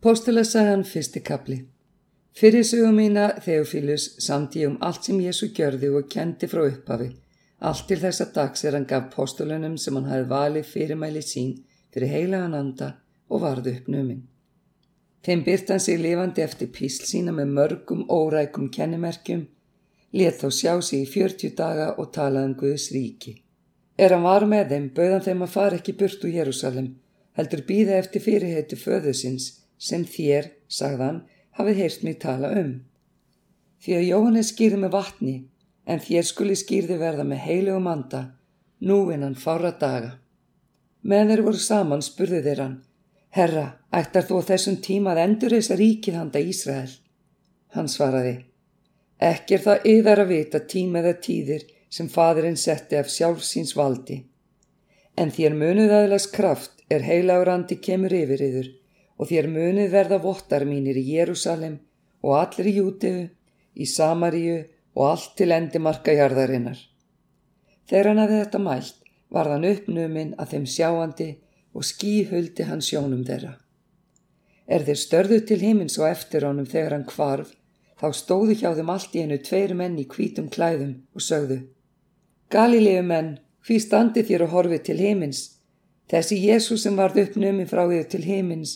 Póstulasagan fyrsti kapli Fyrir sögum mína Þeofílus samti ég um allt sem Jésu gjörði og kendi frá upphafi. Allt til þessa dags er hann gaf postulunum sem hann hafi valið fyrirmæli sín fyrir heilagan anda og varðu upp numinn. Þeim byrt hann sig lifandi eftir písl sína með mörgum órækum kennimerkjum, let þó sjá sig í fjörtjú daga og talaði um Guðs ríki. Er hann var með þeim, bauðan þeim að fara ekki burt úr Jérúsalem, heldur býða eftir fyrirheiti föðusins sem þér, sagðan, hafið heyrt mig tala um. Því að Jóhannes skýrði með vatni, en þér skuli skýrði verða með heilugum anda, nú innan fára daga. Með þeir voru saman spurði þeir hann, Herra, ættar þú á þessum tíma að endur þess að ríkið handa Ísrael? Hann svaraði, ekki er það yðar að vita tíma eða tíðir sem fadurinn setti af sjálfsíns valdi. En þér munuð aðlas kraft er heilagur andi kemur yfir yður og þér munið verða vottar mínir í Jérúsalem og allir í Júteu, í Samaríu og allt til endimarka jarðarinnar. Þegar hann hafði þetta mælt, var hann uppnuminn að þeim sjáandi og skíhuldi hann sjónum þeirra. Er þeir störðu til himins og eftir honum þegar hann kvarf, þá stóðu hjá þeim allt í einu tveir menn í hvítum klæðum og sögðu Galilegu menn, hví standi þér og horfið til himins? Þessi Jésús sem varð uppnuminn frá þér til himins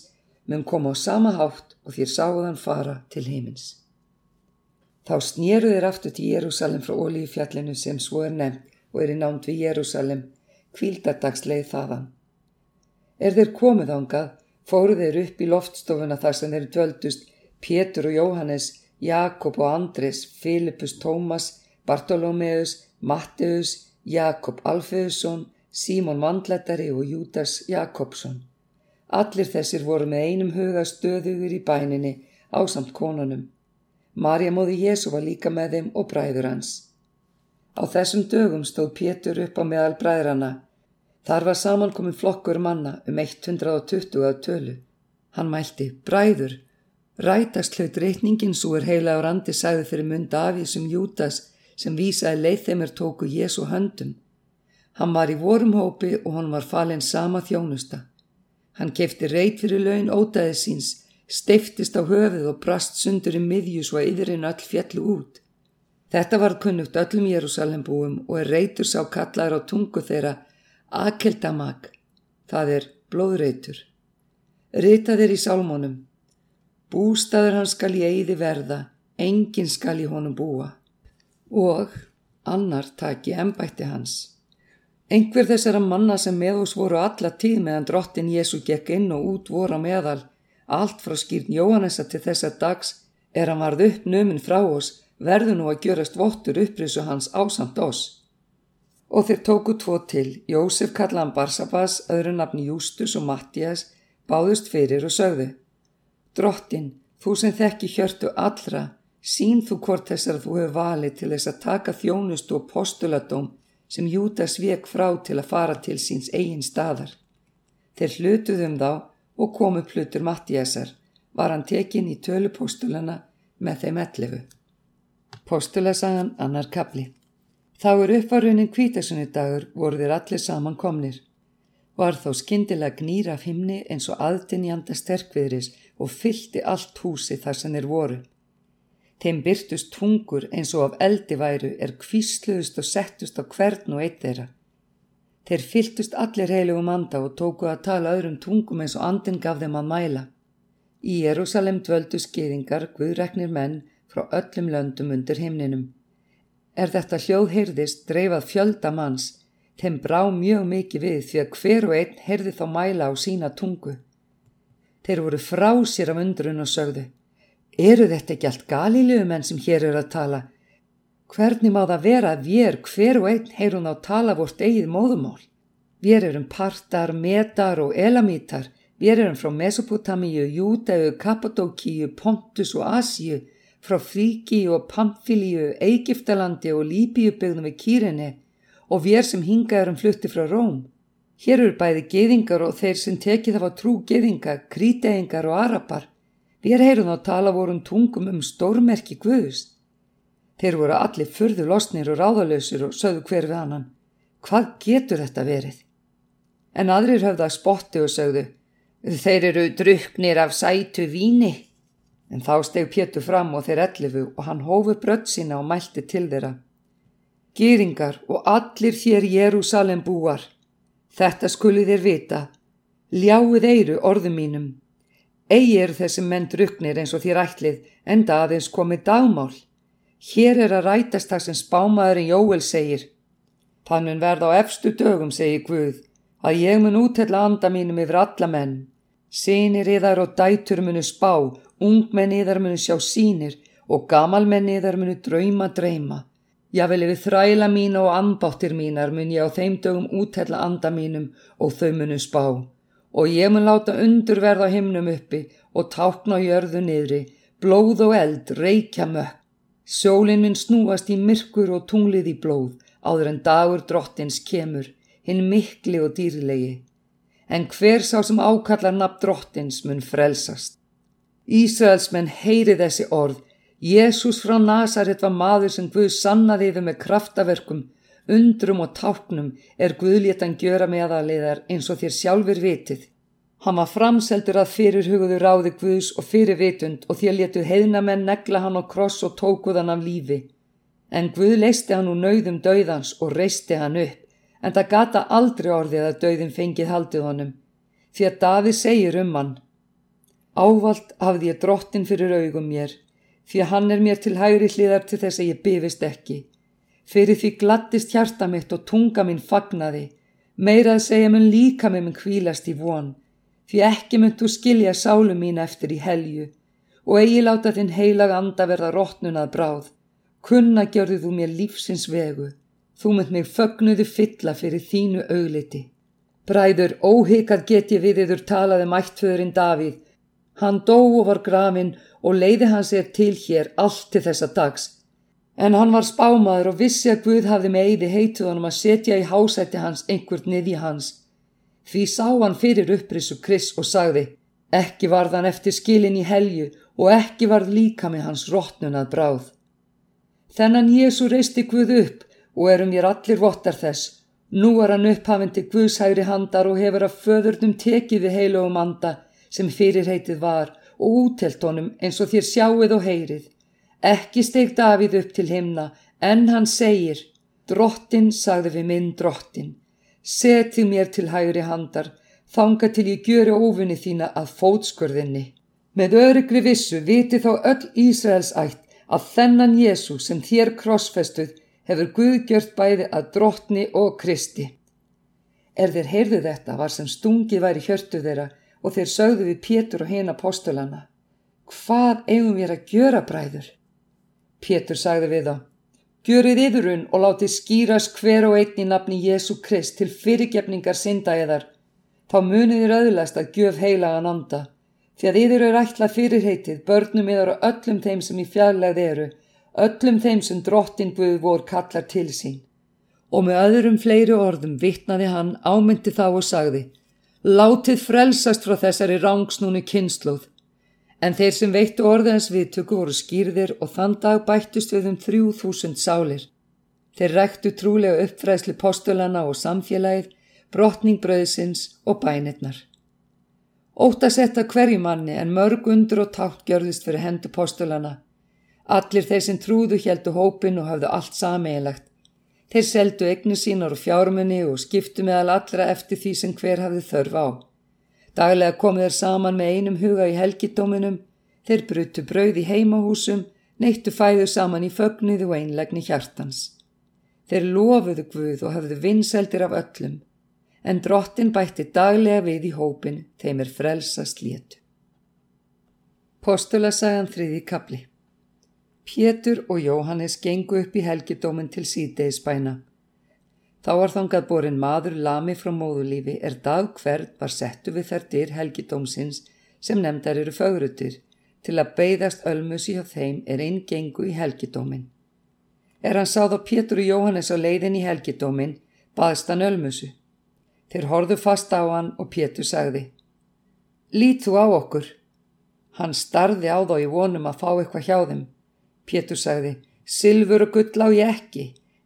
mun koma á sama hátt og þér sáðan fara til heimins. Þá snýru þeir aftur til Jérúsalem frá Ólífjallinu sem svo er nefnt og er í námt við Jérúsalem, kvíldadagsleið þaðan. Er þeir komið ángað, fóru þeir upp í loftstofuna þar sem þeir dvöldust Pétur og Jóhannes, Jakob og Andres, Filipus Tómas, Bartolómeus, Matteus, Jakob Alfeusson, Símon Vandlættari og Júdas Jakobsson. Allir þessir voru með einum huga stöðugur í bæninni á samt konunum. Marja móði Jésu var líka með þeim og bræður hans. Á þessum dögum stóð Pétur upp á meðal bræðrana. Þar var samankomin flokkur manna um 120 að tölu. Hann mælti, bræður, rætast hlaut reitningin svo er heila á randi sæði fyrir mund afísum Jútas sem vísaði leið þeimir tóku Jésu höndum. Hann var í vorum hópi og hann var falinn sama þjónusta. Hann kefti reit fyrir laun ótaði síns, steiftist á höfuð og brast sundur í miðju svo að yðurinn öll fjallu út. Þetta var kunnugt öllum Jérúsalembúum og er reitur sá kallar á tungu þeirra Akeldamag, það er blóðreitur. Rita þeir í sálmónum. Bústaður hann skal ég eiði verða, enginn skal ég honum búa. Og annar taki ennbætti hans. Einhver þessara manna sem með oss voru alla tíð meðan drottin Jésu gekk inn og út voru á meðal, allt frá skýrn Jóhannesa til þessa dags, er hann varð upp nöminn frá oss, verðu nú að gjörast vottur upprisu hans ásamt oss. Og þeir tóku tvo til, Jósef kallaðan Barsabas, öðru nafni Jústus og Mattias, báðust fyrir og sögðu. Drottin, þú sem þekki hjörtu allra, sín þú hvort þessar þú hefur valið til þess að taka þjónust og postuladóm sem Júdas vek frá til að fara til síns eigin staðar. Þeir hlutuðum þá og komu plutur Mattiasar, var hann tekin í tölupóstulana með þeim ellefu. Póstulasagan annar kapli. Þá er uppvarunin kvítasunni dagur voru þeir allir saman komnir. Var þá skindilega gnýra af himni eins og aðtinjanda sterkviðris og fylti allt húsi þar sem þeir voru. Þeim byrtust tungur eins og af eldi væru er kvísluðust og settust á hvern og eitt þeirra. Þeir fyltust allir heilugum anda og tóku að tala öðrum tungum eins og andin gaf þeim að mæla. Í Jérúsalem dvöldu skýðingar guðreknir menn frá öllum löndum undir himninum. Er þetta hljóð heyrðist dreifað fjölda manns, þeim brá mjög mikið við því að hver og einn heyrði þá mæla á sína tungu. Þeir voru frá sér af undrun og sögðu Eru þetta ekki allt galílumenn sem hér eru að tala? Hvernig má það vera að við hver og einn heyrun á tala vort eigið móðumál? Við erum partar, metar og elamítar. Við erum frá Mesopotamíu, Júdau, Kappadókíu, Pontus og Asíu, frá Fríkíu og Pamfíliu, Eigiptalandi og Líbíu byggðum við Kýrinni og við sem hinga erum flutti frá Róm. Hér eru bæði geðingar og þeir sem tekið af á trú geðinga, kríteingar og arapar. Við heyrum þá tala vorum tungum um stórmerki guðust. Þeir voru allir fyrðu losnir og ráðalösir og sögðu hver við annan. Hvað getur þetta verið? En aðrir höfða spotti og sögðu, Þeir eru druknir af sætu víni. En þá steg Pétur fram og þeir ellifu og hann hófur brött sína og mælti til þeirra. Gýringar og allir þér Jérúsalem búar. Þetta skuli þér vita. Ljáið eiru orðum mínum. Egi eru þessi menn druknir eins og þér ætlið, enda aðeins komið dagmál. Hér er að rætast það sem spámaðurinn Jóel segir. Þannig verð á efstu dögum, segir Guð, að ég mun útella anda mínum yfir alla menn. Sinir yðar og dætur munu spá, ungmenn yðar munu sjá sínir og gamalmenn yðar munu drauma drauma. Jável yfir þræla mína og ambáttir mínar mun ég á þeim dögum útella anda mínum og þau munu spá. Og ég mun láta undurverða himnum uppi og tákna jörðu niðri, blóð og eld, reykja mökk. Sjólinn minn snúast í myrkur og tunglið í blóð, áður en dagur drottins kemur, hinn mikli og dýrlegi en hver sá sem ákallar nafn drottins mun frelsast. Ísraelsmenn heyri þessi orð, Jésús frá Nazaret var maður sem Guð sannaði yfir með kraftaverkum, undrum og táknum er Guðlétan gjöra meðaliðar eins og þér sjálfur vitið. Hann var framseldur að fyrirhuguðu ráði Guðs og fyrir vitund og þér letuð heiðnamenn negla hann á kross og tókuð hann af lífi. En Guð leisti hann úr nauðum dauðans og reisti hann upp en það gata aldrei orðið að dauðin fengið haldið honum, því að Davíð segir um hann. Ávalt hafði ég drottin fyrir augum mér, því að hann er mér til hægri hliðar til þess að ég bifist ekki. Fyrir því glattist hjarta mitt og tunga minn fagnaði, meira að segja mun líka með minn kvílast í von, því ekki mun þú skilja sálu mín eftir í helju, og eigi láta þinn heilag anda verða rótnunað bráð, kunna gjörðu þú mér lífsins vegu. Þú mynd mig fögnuðu fylla fyrir þínu augliti. Bræður, óhikað get ég við yfir talaði mættföðurinn Davíð. Hann dó og var grafinn og leiði hans er til hér allt til þessa dags. En hann var spámaður og vissi að Guð hafði með eiði heituðanum að setja í hásætti hans einhvert niði hans. Því sá hann fyrir upprissu Kris og sagði, ekki varð hann eftir skilin í helju og ekki varð líka með hans rótnunað bráð. Þennan Jésu reisti Guð upp og erum ég allir vottar þess. Nú er hann upphafinn til Guðshægri handar og hefur að föðurnum tekið við heilugum anda sem fyrirheitið var og útelt honum eins og þér sjáuð og heyrið. Ekki steg Davíð upp til himna en hann segir, drottin sagði við minn drottin, seti mér til hægri handar, þanga til ég gjöru ofunni þína að fótskurðinni. Með öryggri vissu viti þá öll Ísraels ætt að þennan Jésu sem þér krossfestuð hefur Guð gjört bæði að drottni og Kristi. Er þeir heyrðu þetta var sem stungi væri hjörtu þeirra og þeir sögðu við Pétur og hina postulana. Hvað eigum við að gjöra bræður? Pétur sagði við þá. Gjörið yðurun og látið skýrast hver og einn í nafni Jésu Krist til fyrirgefningar syndaeðar. Þá munið þér öðlast að gjöf heilagan anda. Því að yður er ætlað fyrirheitið börnum yður og öllum þeim sem í fjarlæð eru öllum þeim sem drottin Guð vor kallar til sín. Og með öðrum fleiri orðum vittnaði hann ámyndi þá og sagði, látið frelsast frá þessari rángsnúni kynnslóð. En þeir sem veittu orðins viðtöku voru skýrðir og þann dag bættust við um þrjú þúsund sálir. Þeir rektu trúlega uppfræðsli postulana og samfélagið, brotning bröðsins og bænirnar. Ótt að setja hverju manni en mörg undur og tátt gjörðist fyrir hendu postulana Allir þeir sem trúðu heldu hópin og hafðu allt sameigilegt. Þeir seldu egnu sínar og fjármunni og skiptu meðal allra eftir því sem hver hafði þörf á. Daglega komu þeir saman með einum huga í helgidóminum, þeir brutu brauð í heimahúsum, neittu fæðu saman í fögnuðu og einlegni hjartans. Þeir lofuðu Guð og hafðu vinseldir af öllum, en drottin bætti daglega við í hópin þeim er frelsast létu. Postula sagan þriði kapli Pétur og Jóhannes gengu upp í helgidómin til síðdeisbæna. Þá var þangað borin maður lami frá móðulífi er dag hverð var settu við þær dyr helgidómsins sem nefndar eru fögrutir til að beigðast ölmusi hjá þeim er einn gengu í helgidómin. Er hann sáð á Pétur og Jóhannes á leiðin í helgidómin, baðst hann ölmusu. Þeir horðu fast á hann og Pétur sagði Lít þú á okkur. Hann starði á þá í vonum að fá eitthvað hjá þeim Pétur sagði, Silfur og gull á ég ekki,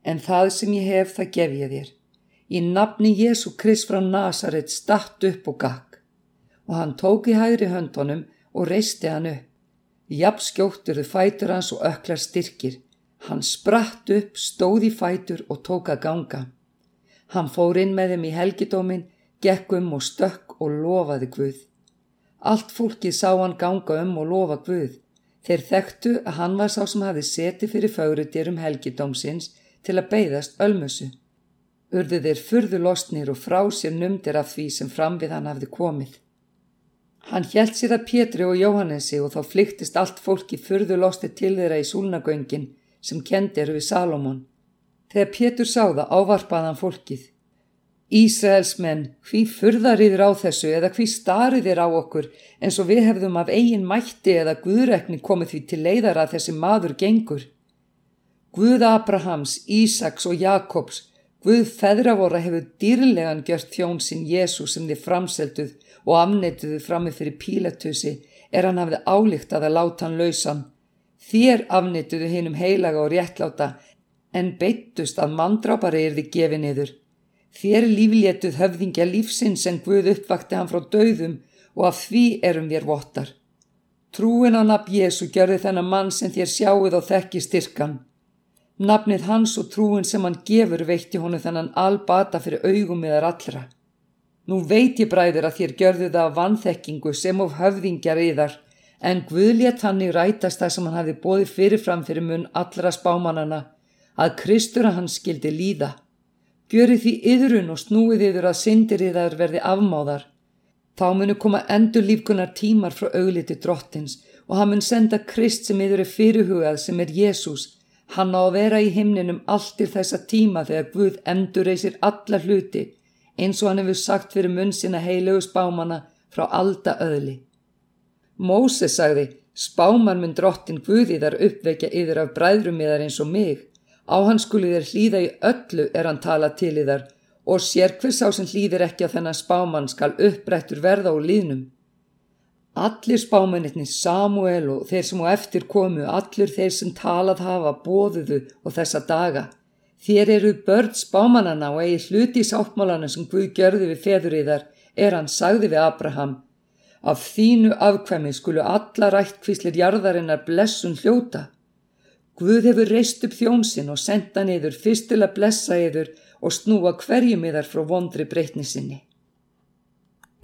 en það sem ég hef það gef ég þér. Í nafni Jésu Krist frá Nazaret statt upp og gakk. og hann tók í hægri höndunum og reisti hann upp. Japp skjótturðu fætur hans og öklar styrkir. Hann spratt upp, stóð í fætur og tók að ganga. Hann fór inn með þeim í helgidómin, gekk um og stökk og lofaði Guð. Allt fólkið sá hann ganga um og lofa Guð. Þeir þekktu að hann var sá sem hafi setið fyrir fárutir um helgidómsins til að beigðast ölmusu. Urðu þeir furðu losnir og frá sér numdir af því sem fram við hann hafði komið. Hann hjælt sér að Pétri og Jóhannesi og þá flyktist allt fólki furðu losti til þeirra í súlnagöngin sem kendir við Salomón. Þegar Pétur sá það ávarpaðan fólkið. Ísraels menn, hví furðariður á þessu eða hví stariðir á okkur eins og við hefðum af eigin mætti eða guðrekni komið því til leiðar að þessi maður gengur. Guð Abrahams, Ísaks og Jakobs, Guð feðravora hefur dýrlegan gjört þjón sinn Jésús sem þið framselduð og afneituðu frammi fyrir pílatusi er hann hafði álíkt að að láta hann lausan. Þér afneituðu hinnum heilaga og réttláta en beittust að mandrápari er þið gefið niður. Þér líflétuð höfðingja lífsins en Guð uppvakti hann frá döðum og af því erum við vottar. Trúin á nafn Jésu gjörði þennan mann sem þér sjáuð og þekki styrkan. Nafnið hans og trúin sem hann gefur veitti honu þennan albata fyrir augum meðar allra. Nú veit ég bræður að þér gjörðu það vanþekkingu sem of höfðingjar yðar, en Guðlétt hann í rætast það sem hann hafi bóðið fyrirfram fyrir mun allra spámanana, að Kristur að hann skildi líða. Gjöri því yðrun og snúið yður að syndir yðar verði afmáðar. Þá munu koma endur lífkunar tímar frá augliti drottins og hann mun senda Krist sem yður er fyrirhugað sem er Jésús, Hann á að vera í himninum allt til þessa tíma þegar Guð endur reysir alla hluti eins og hann hefur sagt fyrir munn sinna heilögu spámana frá alda öðli. Móses sagði, spáman mun drottin Guði þar uppvekja yfir af bræðrum yðar eins og mig. Á hann skuli þér hlýða í öllu er hann tala til yðar og sér hvers á sem hlýðir ekki að þennan spáman skal upprættur verða úr líðnum. Allir spámennirni Samuel og þeir sem á eftir komu, allir þeir sem talað hafa, bóðuðu og þessa daga. Þér eru börn spámanana og eigi hluti í sáttmálana sem Guð gjörði við feðuriðar, er hann sagði við Abraham. Af þínu afkvæmi skulu alla rættkvíslir jarðarinnar blessun hljóta. Guð hefur reist upp þjónsinn og senda niður fyrst til að blessa yður og snúa hverjum yðar frá vondri breytnisinni.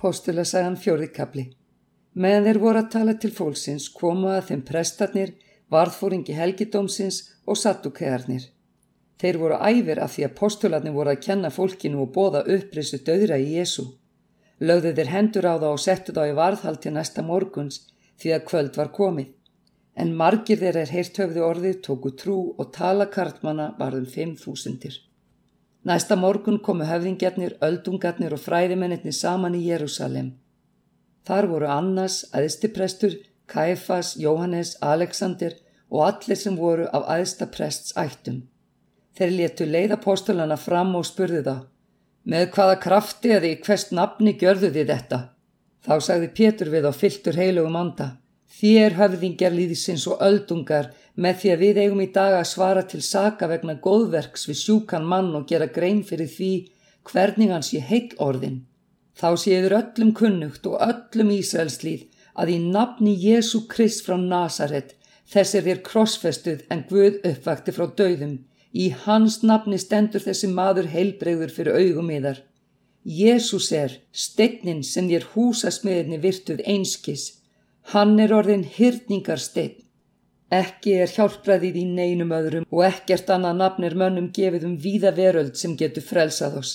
Postula sagðan fjórðikabli. Meðan þeir voru að tala til fólksins komu að þeim prestarnir, varðfóringi helgidómsins og sattukegarnir. Þeir voru æfir af því að postularnir voru að kenna fólkinu og bóða upprisu döðra í Jésu. Lögðu þeir hendur á það og settu þá í varðhald til næsta morguns því að kvöld var komið. En margir þeir er heirt höfðu orðið, tóku trú og tala kartmanna varðum fimm þúsundir. Næsta morgun komu höfðingjarnir, öldungarnir og fræðimennirni saman í Jérúsalem. Þar voru Annas, æðstiprestur, Kaifas, Jóhannes, Alexander og allir sem voru af æðstaprests ættum. Þeir letu leiðapostulana fram og spurðu það. Með hvaða krafti eða í hvers nafni gjörðu þið þetta? Þá sagði Pétur við á fylltur heilugum anda. Þér höfðingjar líðisins og öldungar með því að við eigum í dag að svara til saka vegna góðverks við sjúkan mann og gera grein fyrir því hvernig hans ég heil orðin. Þá séður öllum kunnugt og öllum Ísraelslíð að í nafni Jésu Krist frá Nazaret þess er þér krossfestuð en Guð uppvakti frá döðum. Í hans nafni stendur þessi maður heilbreyður fyrir augum yðar. Jésús er steinnin sem þér húsasmiðinni virtuð einskis. Hann er orðin hyrningarsteinn. Ekki er hjálpraðið í neinum öðrum og ekkert annað nafnir mönnum gefið um víða veröld sem getur frelsað oss.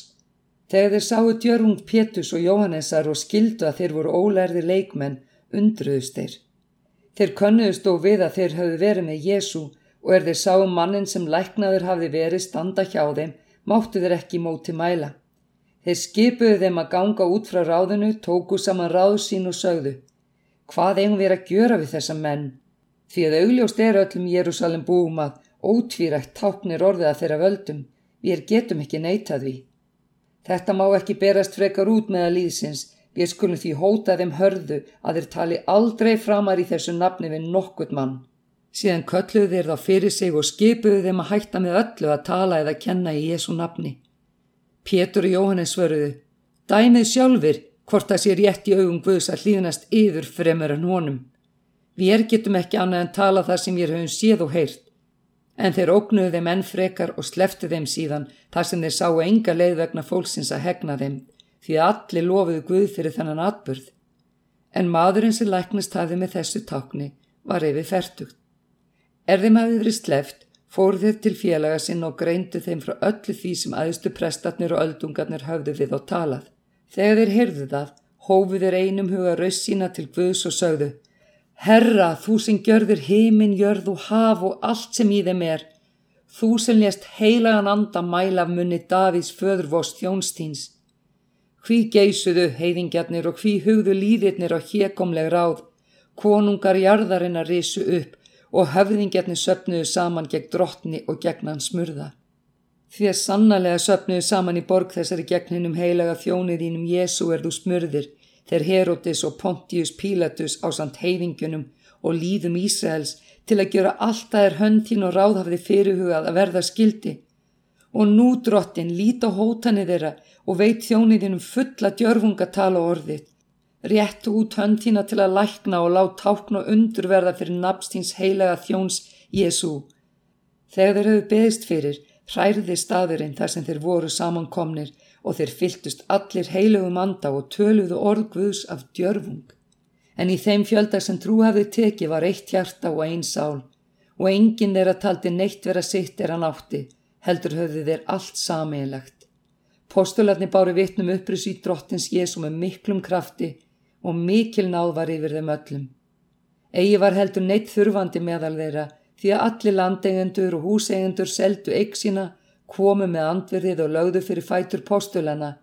Þegar þeir sáu djörfung Pétus og Jóhannesar og skildu að þeir voru ólærði leikmenn, undruðust þeir. Þeir könnuðust og við að þeir hafði verið með Jésu og er þeir sáu mannin sem læknaður hafði verið standa hjá þeim, máttu þeir ekki móti mæla. Þeir skipuðu þeim að ganga út frá ráðinu, tóku saman ráð sín og sögðu. Hvað eigum við að gjöra við þessa menn? Því að augljóst er öllum Jérúsalem búum að ótvírætt táknir orðið að þeirra völdum. Við getum ekki neytað við. Þetta má ekki berast frekar út meða líðsins, við skulum því hóta þeim hörðu að þeir tali aldrei framar í þessu nafni við nokkurt mann. Síðan kölluðu þeir þá fyrir sig og skipuðu þeim að hætta með öllu að tala eða kenna í Jésu nafni. Pétur og Jóhannes svöruðu, dæmið sjálfur, hvort það sé rétt í augum Guðs að hlýðnast yður fremur en honum. Við getum ekki annað en tala það sem ég höfum séð og heyrt, en þeir ógnuðu þeim enn frekar og sleftu þeim síðan þar sem þeir sáu enga leið vegna fólksins að hegna þeim, því að allir lofuðu Guð fyrir þennan atburð. En maðurinn sem læknist hafði með þessu takni var yfir færtugt. Er þeim hafið verið sleft, fór þeir til félaga sinn og greindu þeim frá öllu því sem aðstu prestatnir og öldungarnir hafðu við á talað. Þegar þeir heyrðu það, hófu þeir einum huga raust sína til Guðs og sögðu Herra, þú sem gjörður heiminn, jörð og haf og allt sem í þeim er, þú sem lést heilagan anda mæla af munni Davís föðurvost þjónstíns. Hví geysuðu heiðingjarnir og hví hugðu líðirnir á hjekomleg ráð, konungar jarðarinn að risu upp og höfðingjarnir söpnuðu saman gegn drottni og gegn hans smurða. Því að sannarlega söpnuðu saman í borg þessari gegn hennum heilaga þjóniðínum Jésu er þú smurðir, þeir Herodes og Pontius Pilatus á samt heiðingunum og líðum Ísraels til að gera alltaf er höndin og ráðhafði fyrirhugað að verða skildi. Og nú drottin líta hótanið þeirra og veit þjóniðinum fulla djörfunga tala orðið. Réttu út höndina til að lækna og láta tákn og undurverða fyrir nabstíns heilega þjóns Jésu. Þegar þeir höfðu beðist fyrir, hræriði staðurinn þar sem þeir voru samankomnir og þeir fyltust allir heilugum anda og töluðu orðguðs af djörfung. En í þeim fjölda sem trú hafði tekið var eitt hjarta og einn sál og enginn þeirra taldi neitt vera sitt er hann átti, heldur höfðu þeir allt sameigilegt. Postularni báru vittnum upprýs í drottins Jésu með miklum krafti og mikil náð var yfir þeim öllum. Egi var heldur neitt þurfandi meðal þeirra því að allir landeigendur og húseigendur seldu eig sína komu með andverðið og lögðu fyrir fætur postulana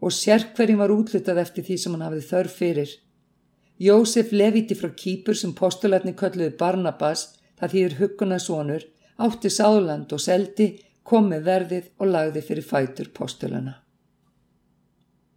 og sérkverjum var útlutað eftir því sem hann hafið þörf fyrir. Jósef leviti frá kýpur sem postularni kölluði Barnabas, það þýðir huggunarsonur, átti sáland og seldi, kom með verðið og lagði fyrir fætur postulana.